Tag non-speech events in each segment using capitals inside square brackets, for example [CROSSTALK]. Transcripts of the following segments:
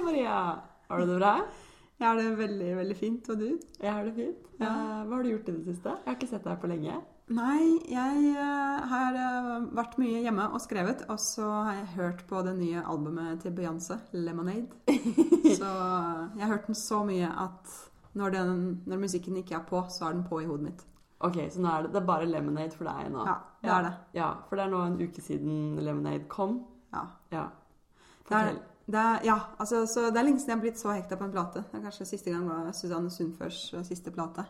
Maria! Har du det bra? Jeg har det veldig, veldig fint. Og du? Jeg har det fint. Ja. Eh, Hva har du gjort i det siste? Jeg har ikke sett deg på lenge. Nei, jeg eh, har eh, vært mye hjemme og skrevet, og så har jeg hørt på det nye albumet til Beyoncé, 'Lemonade'. [LAUGHS] Så jeg har hørt den så mye at når, den, når musikken ikke er på, så er den på i hodet mitt. Ok, så nå er det, det er bare Lemonade for deg nå? Ja, det er det. Ja, For det er nå en uke siden Lemonade kom. Ja. Ja. Det Fortell. det er, ja, altså, så det er lenge siden jeg har blitt så hekta på en plate. Det er kanskje Siste gang var Susanne Sundførs siste plate.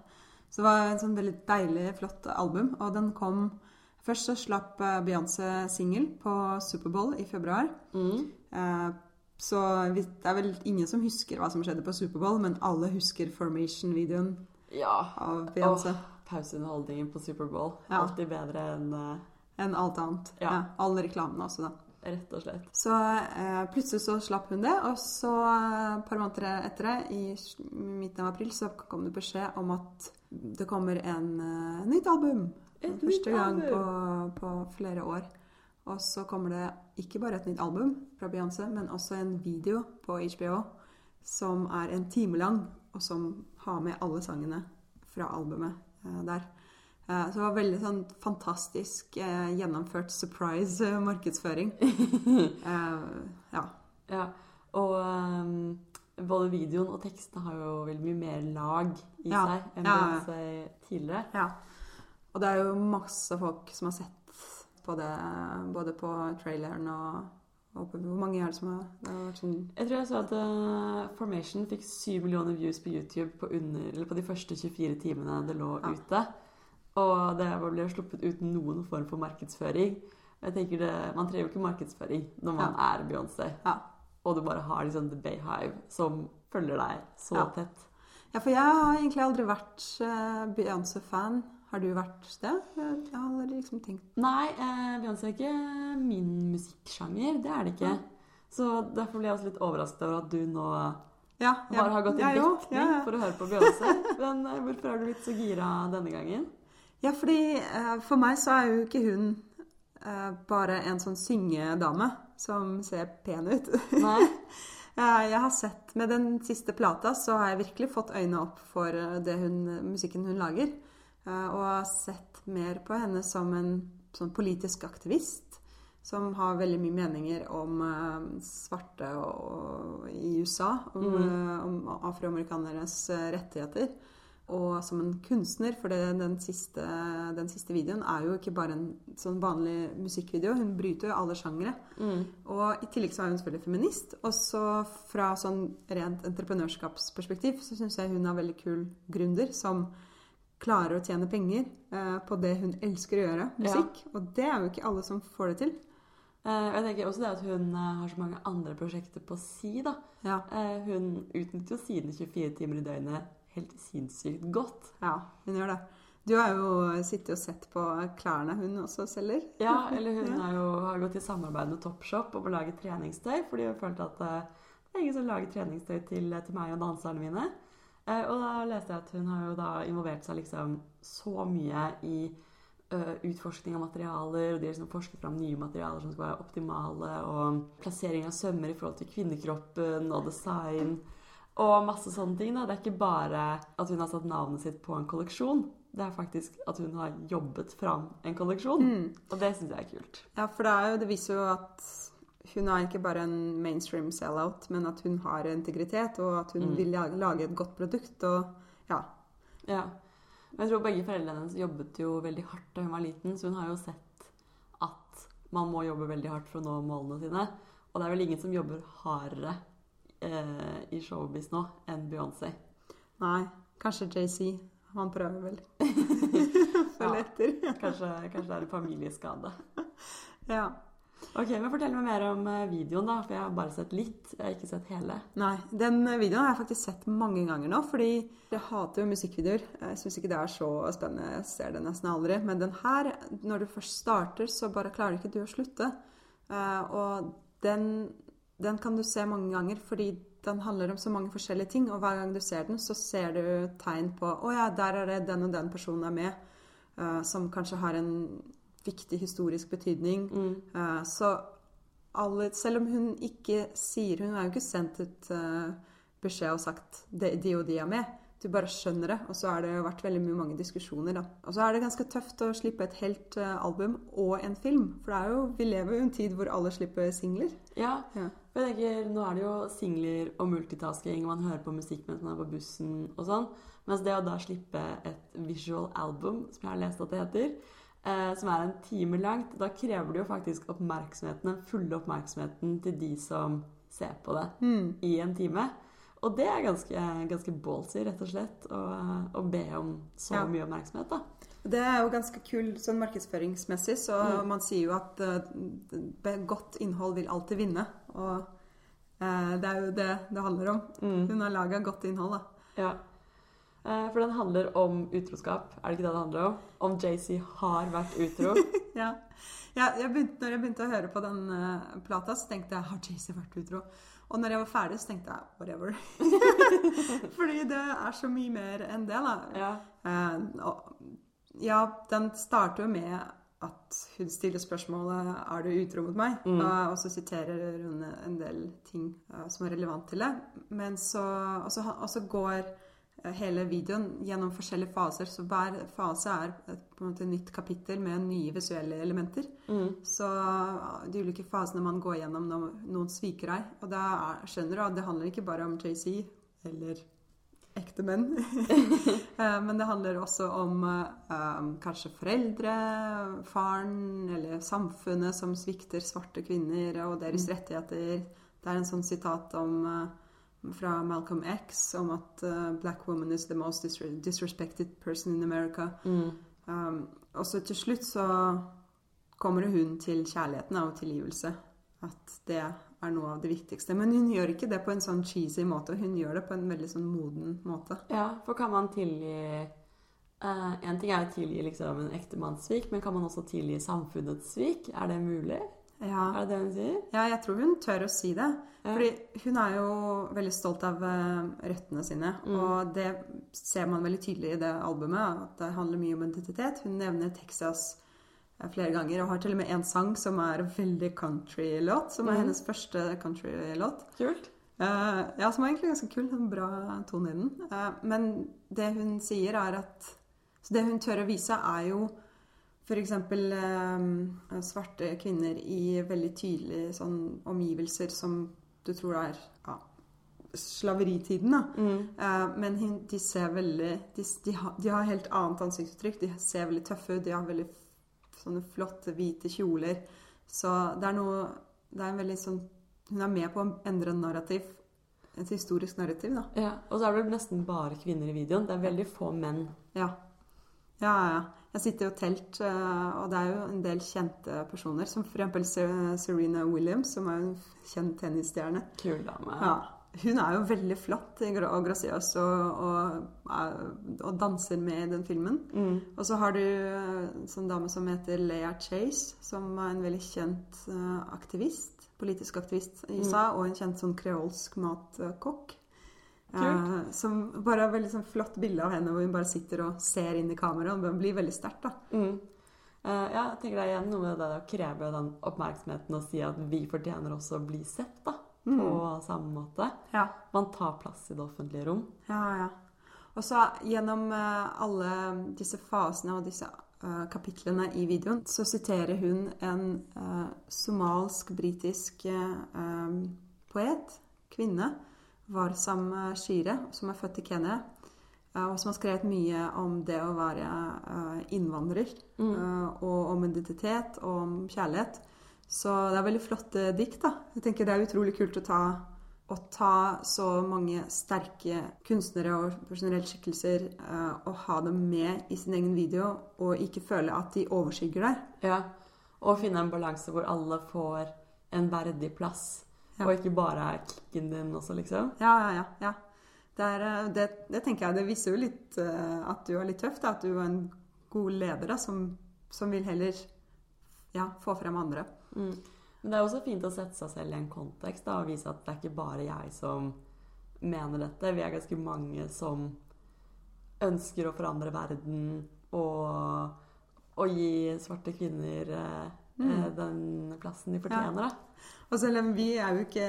Så det var en sånn veldig deilig, flott album. Og den kom Først så slapp eh, Beyoncé singel på Superbowl i februar. Mm. Eh, Så det er vel ingen som husker hva som skjedde på Superbowl, men alle husker Formation-videoen Ja. av Beyoncé. Pauseunderholdningen på Superbowl. Ja. Alltid bedre enn uh... Enn alt annet. Ja. Ja. alle reklamene også, da. Rett og slett. Så eh, plutselig så slapp hun det, og så eh, et par måneder etter det, i midten av april, så kom det beskjed om at det kommer en uh, nytt album. Et Første nytt gang på, album. på flere år. Og så kommer det ikke bare et nytt album fra Beyoncé, men også en video på HBO som er en time lang, og som har med alle sangene fra albumet eh, der. Eh, så det var veldig sånn fantastisk eh, gjennomført surprise eh, markedsføring. [LAUGHS] Ja. Ja. Og um, både videoen og tekstene har jo veldig mye mer lag i Ja. seg enn Ja. Beyoncé tidligere. ja. Og det er jo masse folk som har sett på det, både på traileren og, Hvor mange er det som har Det har vært sånn Jeg tror jeg så at uh, Formation fikk 7 millioner views på YouTube på, under, eller på de første 24 timene det lå Ja. ute. Og det ble sluppet uten noen form for markedsføring. Jeg tenker det, Man trenger jo ikke markedsføring når man er Beyoncé. Ja. Og du bare har liksom The Bayhive som følger deg så Ja. tett. Ja, for jeg har egentlig aldri vært eh, Beyoncé-fan. Har du vært det? Jeg har aldri liksom tenkt Nei, eh, Beyoncé er ikke min musikksjanger. Det er det ikke. Så derfor ble jeg også litt overrasket over at du nå Ja, bare har gått i dekning Ja, ja. for å høre på Beyoncé. [LAUGHS] Men eh, hvorfor er du blitt så gira denne gangen? Ja, fordi eh, for meg så er jo ikke hun eh, bare en sånn syngedame som ser pen ut. Nei? [LAUGHS] Jeg har sett Med den siste plata så har jeg virkelig fått øynene opp for eh, det hun, musikken hun lager. Og har sett mer på henne som en sånn politisk aktivist. Som har veldig mye meninger om svarte og, og, i USA. Om, eh, om afroamerikaneres rettigheter. Og som en kunstner, for det, den, siste, den siste videoen er jo ikke bare en sånn vanlig musikkvideo. Hun bryter jo alle sjangere. Mm. Og i tillegg så er hun selvfølgelig feminist. Og så fra sånn rent entreprenørskapsperspektiv så syns jeg hun er veldig kul gründer som klarer å tjene penger eh, på det hun elsker å gjøre, musikk. Og det er jo ikke alle som får det til. Eh, jeg tenker også det at hun eh, har så mange andre prosjekter på si. da. Ja, Eh, hun utnytter jo sine 24 timer i døgnet helt sinnssykt godt. ja hun gjør det. Du har jo sittet og sett på klærne hun også selger. Ja, [LAUGHS] eller hun Ja. har jo har gått i samarbeid med Topshop om å lage treningstøy, fordi hun følte at eh, det er ingen som lager treningstøy til, til meg og danserne mine. Eh, og da leste jeg at hun har jo da involvert seg liksom så mye i eh, utforskning av materialer, og de har liksom forsket fram nye materialer som skal være optimale, og plassering av sømmer i forhold til kvinnekroppen og design. Og masse sånne ting. da. Det er ikke bare at hun har satt navnet sitt på en kolleksjon. Det er faktisk at hun har jobbet fram en kolleksjon. Mm. Og det syns jeg er kult. Ja, for det, er jo, det viser jo at hun er ikke bare en mainstream sell-out, men at hun har integritet, og at hun Mm. vil lage et godt produkt. Og ja, Ja. Jeg tror begge foreldrene hennes jobbet jo veldig hardt da hun var liten, så hun har jo sett at man må jobbe veldig hardt for å nå målene sine. Og det er vel ingen som jobber hardere eh, i showbiz nå enn Beyoncé. nei, kanskje JC. Han prøver vel. [LAUGHS] Ja. Følge etter. Kanskje, kanskje det er en familieskade. [LAUGHS] Ja. Ok, men Fortell meg mer om eh, videoen, da, for jeg har bare sett litt. Jeg har ikke sett hele. Nei, den videoen har jeg faktisk sett mange ganger nå, fordi jeg hater jo musikkvideoer. Jeg syns ikke det er så spennende. Jeg ser det nesten aldri. Men den her, når du først starter, så bare klarer ikke du å slutte. Eh, og den, den kan du se mange ganger, fordi den handler om så mange forskjellige ting. Og hver gang du ser den, så ser du tegn på Å ja, der er det den og den personen er med. Uh, som kanskje har en viktig historisk betydning. Mm. Uh, Så alle Selv om hun ikke sier Hun har jo ikke sendt ut uh, beskjed og sagt de, de og de er med. Du bare skjønner det. Og så har det vært veldig mye mange diskusjoner, da. Og så er det ganske tøft å slippe et helt eh, album og en film. For det er jo, vi lever jo i en tid hvor alle slipper singler. Ja. Ja. Jeg tenker, Nå er det jo singler og multitasking, man hører på musikk mens man er på bussen og sånn. Mens det å da slippe et visual album, som jeg har lest at det heter, eh, som er en time langt, da krever det jo faktisk oppmerksomheten, den fulle oppmerksomheten til de som ser på det Mm. i en time. Og det er ganske, ganske ballsy, rett og slett, å, å be om så Ja. mye oppmerksomhet, da. Det er jo ganske kul sånn markedsføringsmessig, så Mm. man sier jo at uh, godt innhold vil alltid vinne. Og uh, det er jo det det handler om. Mm. Hun har laga godt innhold, da. Ja. Eh, For den handler om utroskap, er det ikke det det handler om? Om JC har vært utro. [LAUGHS] Ja. Ja, jeg begynte, når jeg begynte å høre på den plata, så tenkte jeg har Jay-Z vært utro? Og når jeg var ferdig, så tenkte jeg whatever. [LAUGHS] Fordi det er så mye mer enn det, da. ja. uh, ja, den starter jo med at hun stiller spørsmålet er du utro mot meg? Mm. Uh, og så siterer hun en del ting uh, som er relevant til det. Men så, og så, og så går hele videoen gjennom forskjellige faser. Så hver fase er på en måte et nytt kapittel med nye visuelle elementer. Mm. Så uh, de ulike fasene man går gjennom når noen sviker deg. Og da er, skjønner du at det handler ikke bare om JC eller ekte menn. [LAUGHS] Eh, Men det handler også om eh, um, kanskje foreldre, faren eller samfunnet som svikter svarte kvinner og deres rettigheter. Det er en sånn sitat om, eh, fra Malcolm X om at uh, 'black woman is the most disrespected person in America'. Mm. Um, og så til slutt så kommer hun til kjærligheten og tilgivelse. At det er noe av det viktigste. Men hun gjør ikke det på en sånn cheesy måte. Hun gjør det på en veldig sånn moden måte. Ja, for kan man tilgi eh, En ting er å tilgi liksom en ektemannssvik, men kan man også tilgi samfunnets svik? Er det mulig? Ja. Er det det hun sier? ja, jeg tror hun tør å si det. Ja. Fordi hun er jo veldig stolt av eh, røttene sine. Mm. Og det ser man veldig tydelig i det albumet, at det handler mye om identitet. Hun nevner Texas eh, flere ganger, og har til og med en sang som er veldig country-låt. Som er Mm. hennes første country-låt. Kult. Uh, ja, som er egentlig ganske kul. En bra tone i den. Uh, men det hun sier, er at Så det hun tør å vise, er jo f.eks. Eh, svarte kvinner i veldig tydelige sånn, omgivelser som du tror er ja, slaveritiden, da. Mm. Eh, men de ser veldig de, de, har, de har helt annet ansiktsuttrykk. De ser veldig tøffe ut. De har veldig sånne flotte, hvite kjoler. Så det er noe Det er en veldig sånn Hun er med på å endre en narrativ. Et historisk narrativ, da. Ja, Og så er det nesten bare kvinner i videoen. Det er veldig få menn. Ja. Ja, ja, ja. Jeg sitter jo telt, eh, og det er jo en del kjente personer. Som f.eks. Serena Williams, som er en kjent tennisstjerne. Kul dame. Ja. Hun er jo veldig flott og grasiøs og, og, og danser med i den filmen. Mm. Og så har du en sånn dame som heter Leia Chase, som er en veldig kjent eh, aktivist. Politisk aktivist i USA, og en kjent sånn kreolsk matkokk. Eh, som bare har veldig sånn flott bilde av henne hvor hun bare sitter og ser inn i kameraet. hun blir veldig sterkt, da. Mm. Uh, ja, jeg tenker det er igjen noe med det å kreve den oppmerksomheten og si at vi fortjener også å bli sett, da. På samme måte. Ja. Man tar plass i det offentlige rom. Ja, ja. Og så gjennom uh, alle disse fasene og disse kapitlene i videoen, så siterer hun en uh, somalsk-britisk poet, kvinne, Warsam Shire, som er født i Kenya, eh, og som har skrevet mye om det å være eh, innvandrer, Mm. og om identitet og om kjærlighet. Så det er veldig flotte dikt, da. Jeg tenker det er utrolig kult å ta å ta så mange sterke kunstnere og profesjonelle skikkelser eh, og ha dem med i sin egen video, og ikke føle at de overskygger deg. Ja. Og finne en balanse hvor alle får en verdig plass. Ja. Og ikke bare er kicken din også, liksom. Ja, ja, ja. ja. Det, er, eh, det, det tenker jeg det viser jo litt eh, at du er litt tøff, da. At du er en god leder da, som, som vil heller ja, få frem andre. Mm. Men det er også fint å sette seg selv i en kontekst da, og vise at det er ikke bare jeg som mener dette. Vi er ganske mange som ønsker å forandre verden og, og gi svarte kvinner eh, eh, den plassen de fortjener. da. Og selv om vi er jo ikke,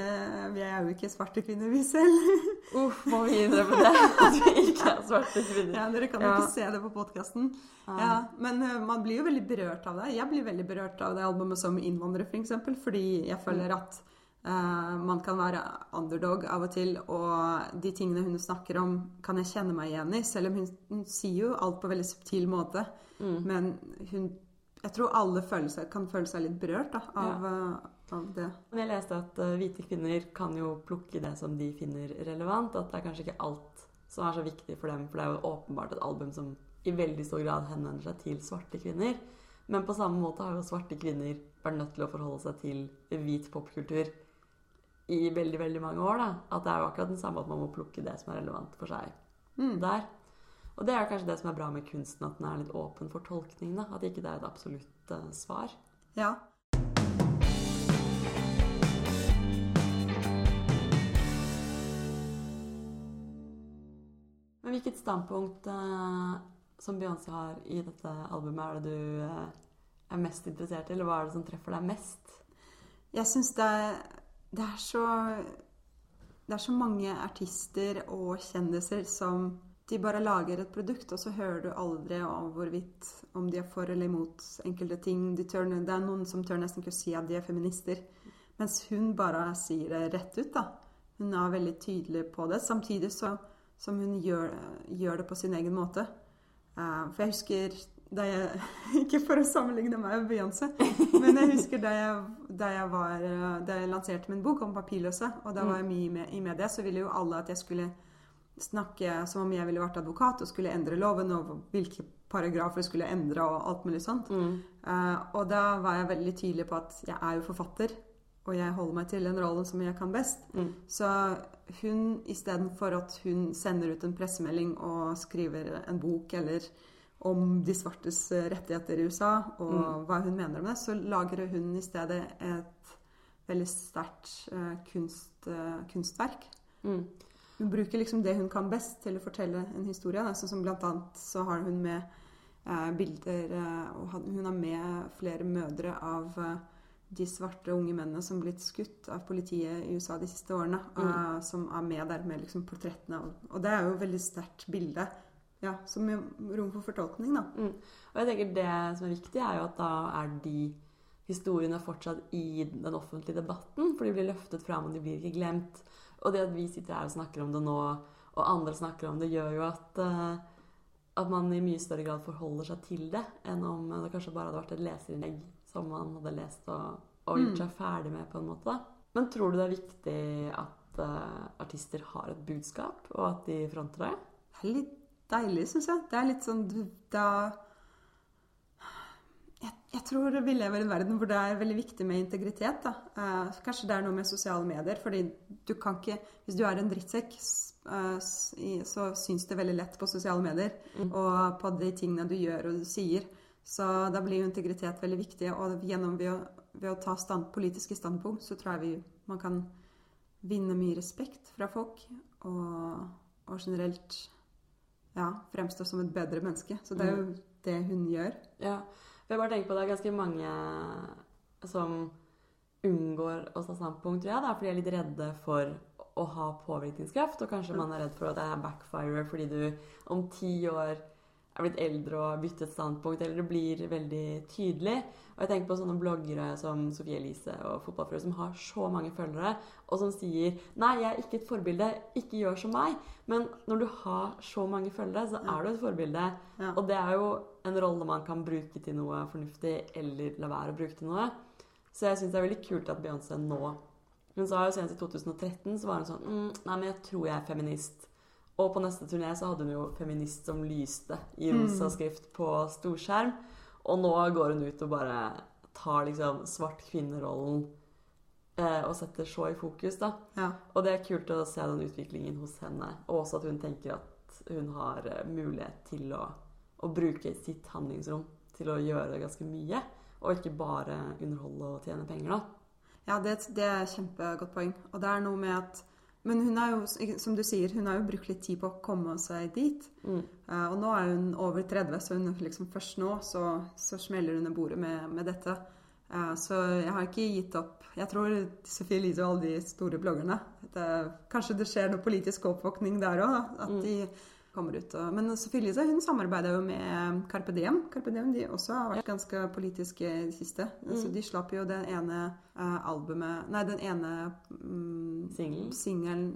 vi er jo ikke svarte kvinner, vi selv. [LAUGHS] Uff, må vi innrømme det? [LAUGHS] At vi ikke er svarte kvinner. Ja, Dere kan jo Ja. ikke se det på podkasten. Ja, men eh, man blir jo veldig berørt av det. Jeg blir veldig berørt av det albumet som innvandrer, f.eks. Fordi jeg føler at Uh, man kan være underdog av og til, og de tingene hun snakker om, kan jeg kjenne meg igjen i. Selv om hun, hun sier jo alt på veldig subtil måte. Men hun, jeg tror alle føler seg, kan føle seg litt berørt da, av, ja. av det. Men jeg leste at eh, hvite kvinner kan jo plukke det som de finner relevant. At det er kanskje ikke alt som er så viktig for dem. For det er jo åpenbart et album som i veldig stor grad henvender seg til svarte kvinner. Men på samme måte har jo svarte kvinner vært nødt til å forholde seg til hvit popkultur i veldig, veldig mange år. da. At det er jo akkurat den samme at man må plukke det som er relevant for seg Mm. der. Og det er kanskje det som er bra med kunsten, at den er litt åpen for tolkning. da. At ikke det er et absolutt uh, svar. Ja. Men hvilket standpunkt uh, som Beyoncé har i dette albumet, er det du uh, er mest interessert i? Eller hva er det som treffer deg mest? Jeg syns det, det er så Det er så mange artister og kjendiser som de bare lager et produkt, og så hører du aldri om hvorvidt om de er for eller imot enkelte ting. De tør, det er noen som tør nesten ikke å si at de er feminister. Mens hun bare sier det rett ut, da. Hun er veldig tydelig på det, samtidig så, som hun gjør, gjør det på sin egen måte. Eh, for jeg husker da jeg [LAUGHS] Ikke for å sammenligne meg med Beyoncé, men jeg husker da jeg, da jeg, var, eh, da jeg lanserte min bok om papirløse, og da var jeg mye med, i media, så ville jo alle at jeg skulle snakke som om jeg ville vært advokat og skulle endre loven, og hvilke paragrafer jeg skulle endre, og alt mulig sånt. Eh, og da var jeg veldig tydelig på at jeg er jo forfatter, og jeg holder meg til den rollen som jeg kan best. Så hun, istedenfor at hun sender ut en pressemelding og skriver en bok eller om de svartes eh, rettigheter i USA, og hva hun mener om det, så lager hun i stedet et veldig sterkt uh, kunst, uh, kunstverk. Mm. Hun bruker liksom det hun kan best til å fortelle en historie. Da. Sånn som blant annet så har hun med eh, bilder eh, Og hun har med flere mødre av eh, de svarte unge mennene som blitt skutt av politiet i USA de siste årene. eh, som er med der med liksom portrettene. Og, Og det er jo et veldig sterkt bilde. Ja, som gir rom for fortolkning, da. Mm. Og jeg tenker det som er viktig, er jo at da er de historiene fortsatt i den offentlige debatten, for de blir løftet fram, og de blir ikke glemt. Og det at vi sitter her og snakker om det nå, og andre snakker om det, gjør jo at, eh, at man i mye større grad forholder seg til det, enn om det kanskje bare hadde vært et leserinnlegg som man hadde lest og, og gjort seg ferdig med, på en måte. Men tror du det er viktig at uh, artister har et budskap, og at de fronter det? Det er litt deilig, syns jeg. Det er litt sånn da jeg, jeg tror vi lever i en verden hvor det er veldig viktig med integritet. Eh, kanskje det er noe med sosiale medier. fordi du kan ikke Hvis du er en drittsekk, i- så syns det veldig lett på sosiale medier. Og på de tingene du gjør og du sier. Så da blir jo integritet veldig viktig. Og gjennom ved å, ved å ta stand, politiske standpunkt, så tror jeg vi, man kan vinne mye respekt fra folk. Og, og generelt ja, fremstå som et bedre menneske. Så det er jo det hun gjør. Ja, for jeg bare tenker på det er ganske mange som unngår å ta standpunkt, tror jeg, da, fordi de er litt redde for å ha påvirkningskraft, og kanskje man er redd for at det er backfire fordi du om ti år er blitt eldre og har byttet standpunkt, eller det blir veldig tydelig. Og jeg tenker på sånne bloggere som Sofie Elise og fotballfrue som har så mange følgere, og som sier 'Nei, jeg er ikke et forbilde. Ikke gjør som meg.' Men når du har så mange følgere, så er du et forbilde. Ja. Og det er jo en rolle man kan bruke til noe fornuftig, eller la være å bruke til noe. Så jeg syns det er veldig kult at Beyoncé nå Hun sa jo senest i 2013 så var hun sånn mm, Nei, men jeg tror jeg er feminist. Og på neste turné så hadde hun jo 'feminist som lyste' i rosa skrift på storskjerm. Og nå går hun ut og bare tar liksom svart kvinnerollen eh, og setter så i fokus, da. Ja. Og det er kult å se den utviklingen hos henne. Og også at hun tenker at hun har eh, mulighet til å, å bruke sitt handlingsrom til å gjøre ganske mye. Og ikke bare underholde og tjene penger, da. Ja, det, det er et kjempegodt poeng. Og det er noe med at Men hun har jo, som du sier, hun har jo brukt litt tid på å komme seg dit. Mm. Uh, og nå er hun over 30, så hun liksom først nå så, så smeller hun i bordet med, med dette. Uh, Så jeg har ikke gitt opp. Jeg tror Sophie Elise og alle de store bloggerne det, Kanskje det skjer noe politisk oppvåkning der òg, at de kommer ut. Og, men Sophie Elise hun samarbeider jo med Carpe Diem. Carpe Diem de også har vært ganske politiske i det siste. Så de slapp jo den ene uh, albumet Nei, den ene mm, Singelen.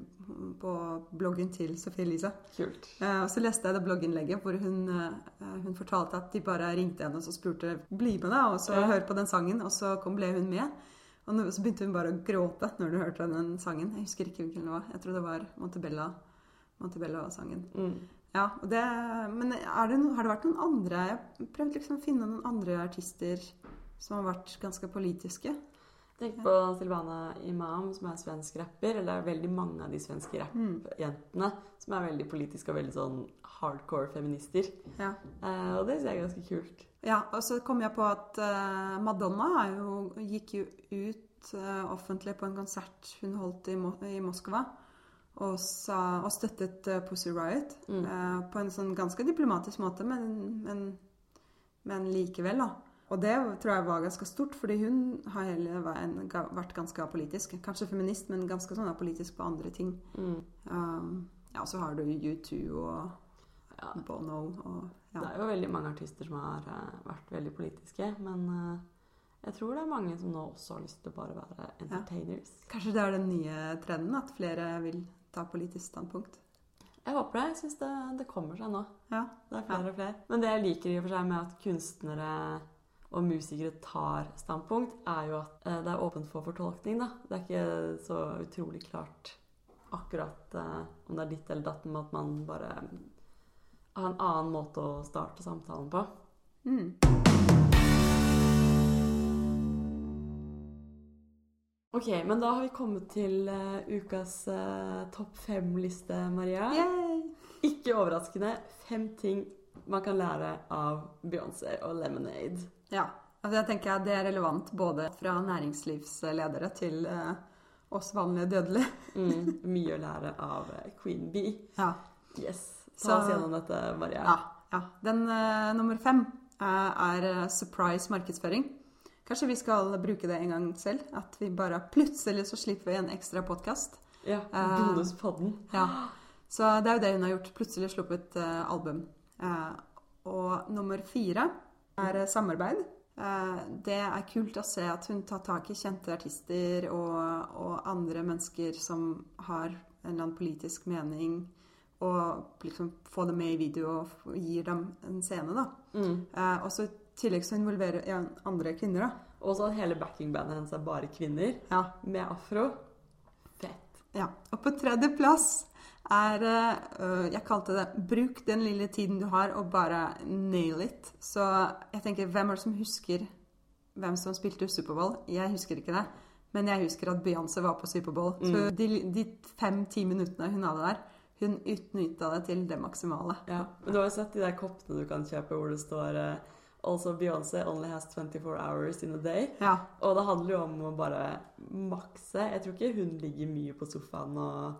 på bloggen til Sophie Elise. Kult. Uh, og så leste jeg det blogginnlegget hvor hun, uh, hun fortalte at de bare ringte henne og spurte bli med da, og så Ja. hør på den sangen, og så kom, ble hun med. Og så begynte hun bare å gråte når hun hørte den sangen. Jeg husker ikke hvilken det var. Jeg tror det var Montebella. Montebella-sangen. Mm. Ja, det, men det no, har det vært noen andre Jeg prøvde liksom å finne noen andre artister som har vært ganske politiske. Tenk på Silvana Imam, som er svensk rapper. Eller det er veldig mange av de svenske rappjentene som er veldig politiske og veldig sånn hardcore feminister. Ja. Eh, og det syns jeg er ganske kult. Ja, og så kom jeg på at uh, Madonna jo, gikk jo ut uh, offentlig på en konsert hun holdt i, Mo i Moskva. Og, sa, og støttet eh, Pussy Riot Mm. eh, på en sånn ganske diplomatisk måte, men, men, men likevel, da. Og det tror jeg var ganske stort, fordi hun har hele veien vært ganske apolitisk. Kanskje feminist, men ganske sånn apolitisk på andre ting. Mm. Um, ja, så har du U2 og Ja. Bono og Det er jo veldig mange artister som har eh, vært veldig politiske, men eh, jeg tror det er mange som nå også har lyst til å bare være entertainers. Kanskje det er den nye trenden, at flere vil ta politisk standpunkt. Jeg håper det. Jeg syns det, det kommer seg nå. Ja. Det er flere og flere. Men det jeg liker i og for seg med at kunstnere og musikere tar standpunkt, er jo at eh, det er åpent for fortolkning. da. Det er ikke så utrolig klart akkurat eh, om det er ditt eller datt, men at man bare har en annen måte å starte samtalen på. Mm. Ok, men da har vi kommet til uh, ukas uh, topp fem-liste, Maria. Yay! Ikke overraskende fem ting man kan lære av Beyoncé og Lemonade. Ja. Altså jeg tenker at Det er relevant både fra næringslivsledere til uh, oss vanlige dødelige. Mm, [LAUGHS] mye å lære av Queen Bee. Ja. Yes. Så- Ta oss gjennom dette, Maria. ja, ja. Den nummer fem er surprise markedsføring. Kanskje vi skal bruke det en gang selv? At vi bare plutselig så slipper vi en ekstra podkast. Ja, Bonuspodden. Ja. Så det er jo det hun har gjort. Plutselig sluppet uh, album. Uh, og nummer fire er samarbeid. Det er kult å se at hun tar tak i kjente artister og, og andre mennesker som har en eller annen politisk mening, og liksom få dem med i video og gir dem en scene, da. Mm. Eh, og så tillegg så involverer ja, andre kvinner, da. Og så at hele backingbandet hennes er bare kvinner Ja. med afro. Fett. Ja, og på tredje plass er øh, Jeg kalte det 'bruk den lille tiden du har, og bare nail it'. Så jeg tenker, hvem er det som husker hvem som spilte Superbowl? Jeg husker ikke det. Men jeg husker at Beyoncé var på Superbowl. Så de, de fem-ti minuttene hun hadde der, hun utnytta det til det maksimale. Ja. Men du har jo sett de der koppene du kan kjøpe hvor det står eh, Also Beyoncé only has 24 hours in a day. Ja. Og det handler jo om å bare makse. Jeg tror ikke hun ligger mye på sofaen og,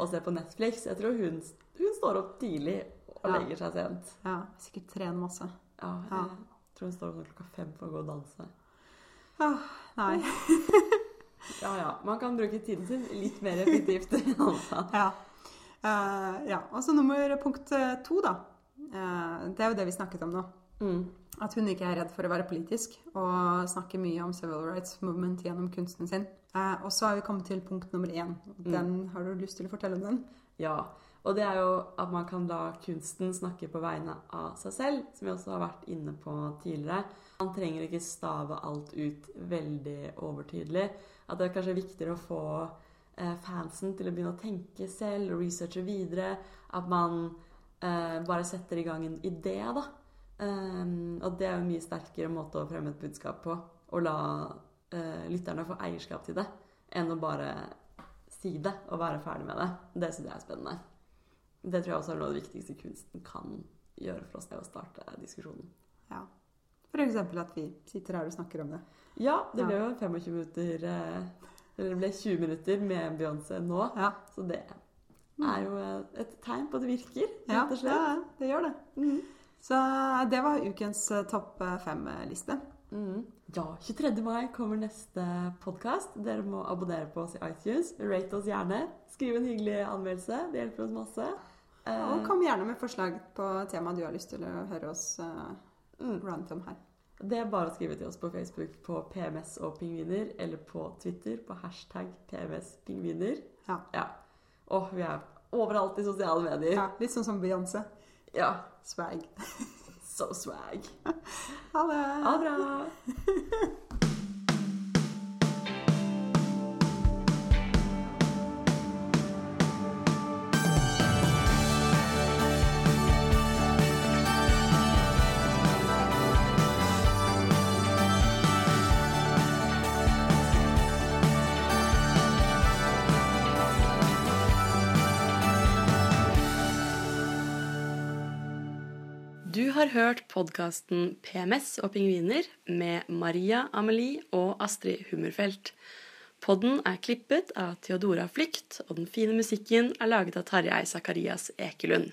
og ser på Netflix. Jeg tror hun, hun står opp tidlig og Ja. legger seg sent. Ja, sikkert trener masse. Ja, Ja. jeg tror hun står opp klokka fem for å gå og danse. Ah, nei. [LAUGHS] Ja ja, man kan bruke tiden sin litt mer effektivt. altså. Ja. Uh, ja. Og så nummer punkt eh, to, da. Uh, det er jo det vi snakket om nå. Mm. At hun ikke er redd for å være politisk og snakke mye om civil rights movement gjennom kunsten sin. Eh, og så har vi kommet til punkt nummer én. Den, Har du lyst til å fortelle om den? Ja, og det er jo at man kan la kunsten snakke på vegne av seg selv, som vi også har vært inne på tidligere. Man trenger ikke stave alt ut veldig overtydelig. At det er kanskje viktigere å få eh, fansen til å begynne å tenke selv researche videre. At man eh, bare setter i gang en idé, da. Um, og det er jo en mye sterkere måte å fremme et budskap på. Å la uh, lytterne få eierskap til det, enn å bare si det og være ferdig med det. Det syns jeg er spennende. Det tror jeg også er noe av det viktigste kunsten kan gjøre for oss, det å starte diskusjonen. Ja. Eksempel at vi sitter her og snakker om det. Ja, det ble jo 25 minutter eh, Eller det ble 20 minutter med Beyoncé nå, Ja, så det er jo eh, et tegn på at det virker, ja, rett og ja det, det gjør det. Mm. Så det var ukens eh, topp eh, fem-liste. Mm. Ja, 23. mai kommer neste podkast. Dere må abonnere på oss i iTunes. Rate oss gjerne. Skriv en hyggelig anmeldelse. Det hjelper oss masse. Eh, og kom gjerne med forslag på tema du har lyst til å høre oss uh, rant om her. Det er bare å skrive til oss på Facebook på PMS og pingviner, eller på Twitter på hashtag PMS-pingviner. Ja. ja. Og vi er overalt i sosiale medier. Ja, Litt sånn som Beyoncé. Ja. Swag. [LAUGHS] So swag. Ha det. Ha det bra. [LAUGHS] har hørt podkasten PMS og pingviner med Maria Amelie og Astrid Hummerfelt. Podden er klippet av Theodora Flykt, og den fine musikken er laget av Tarjei Sakarias Ekelund.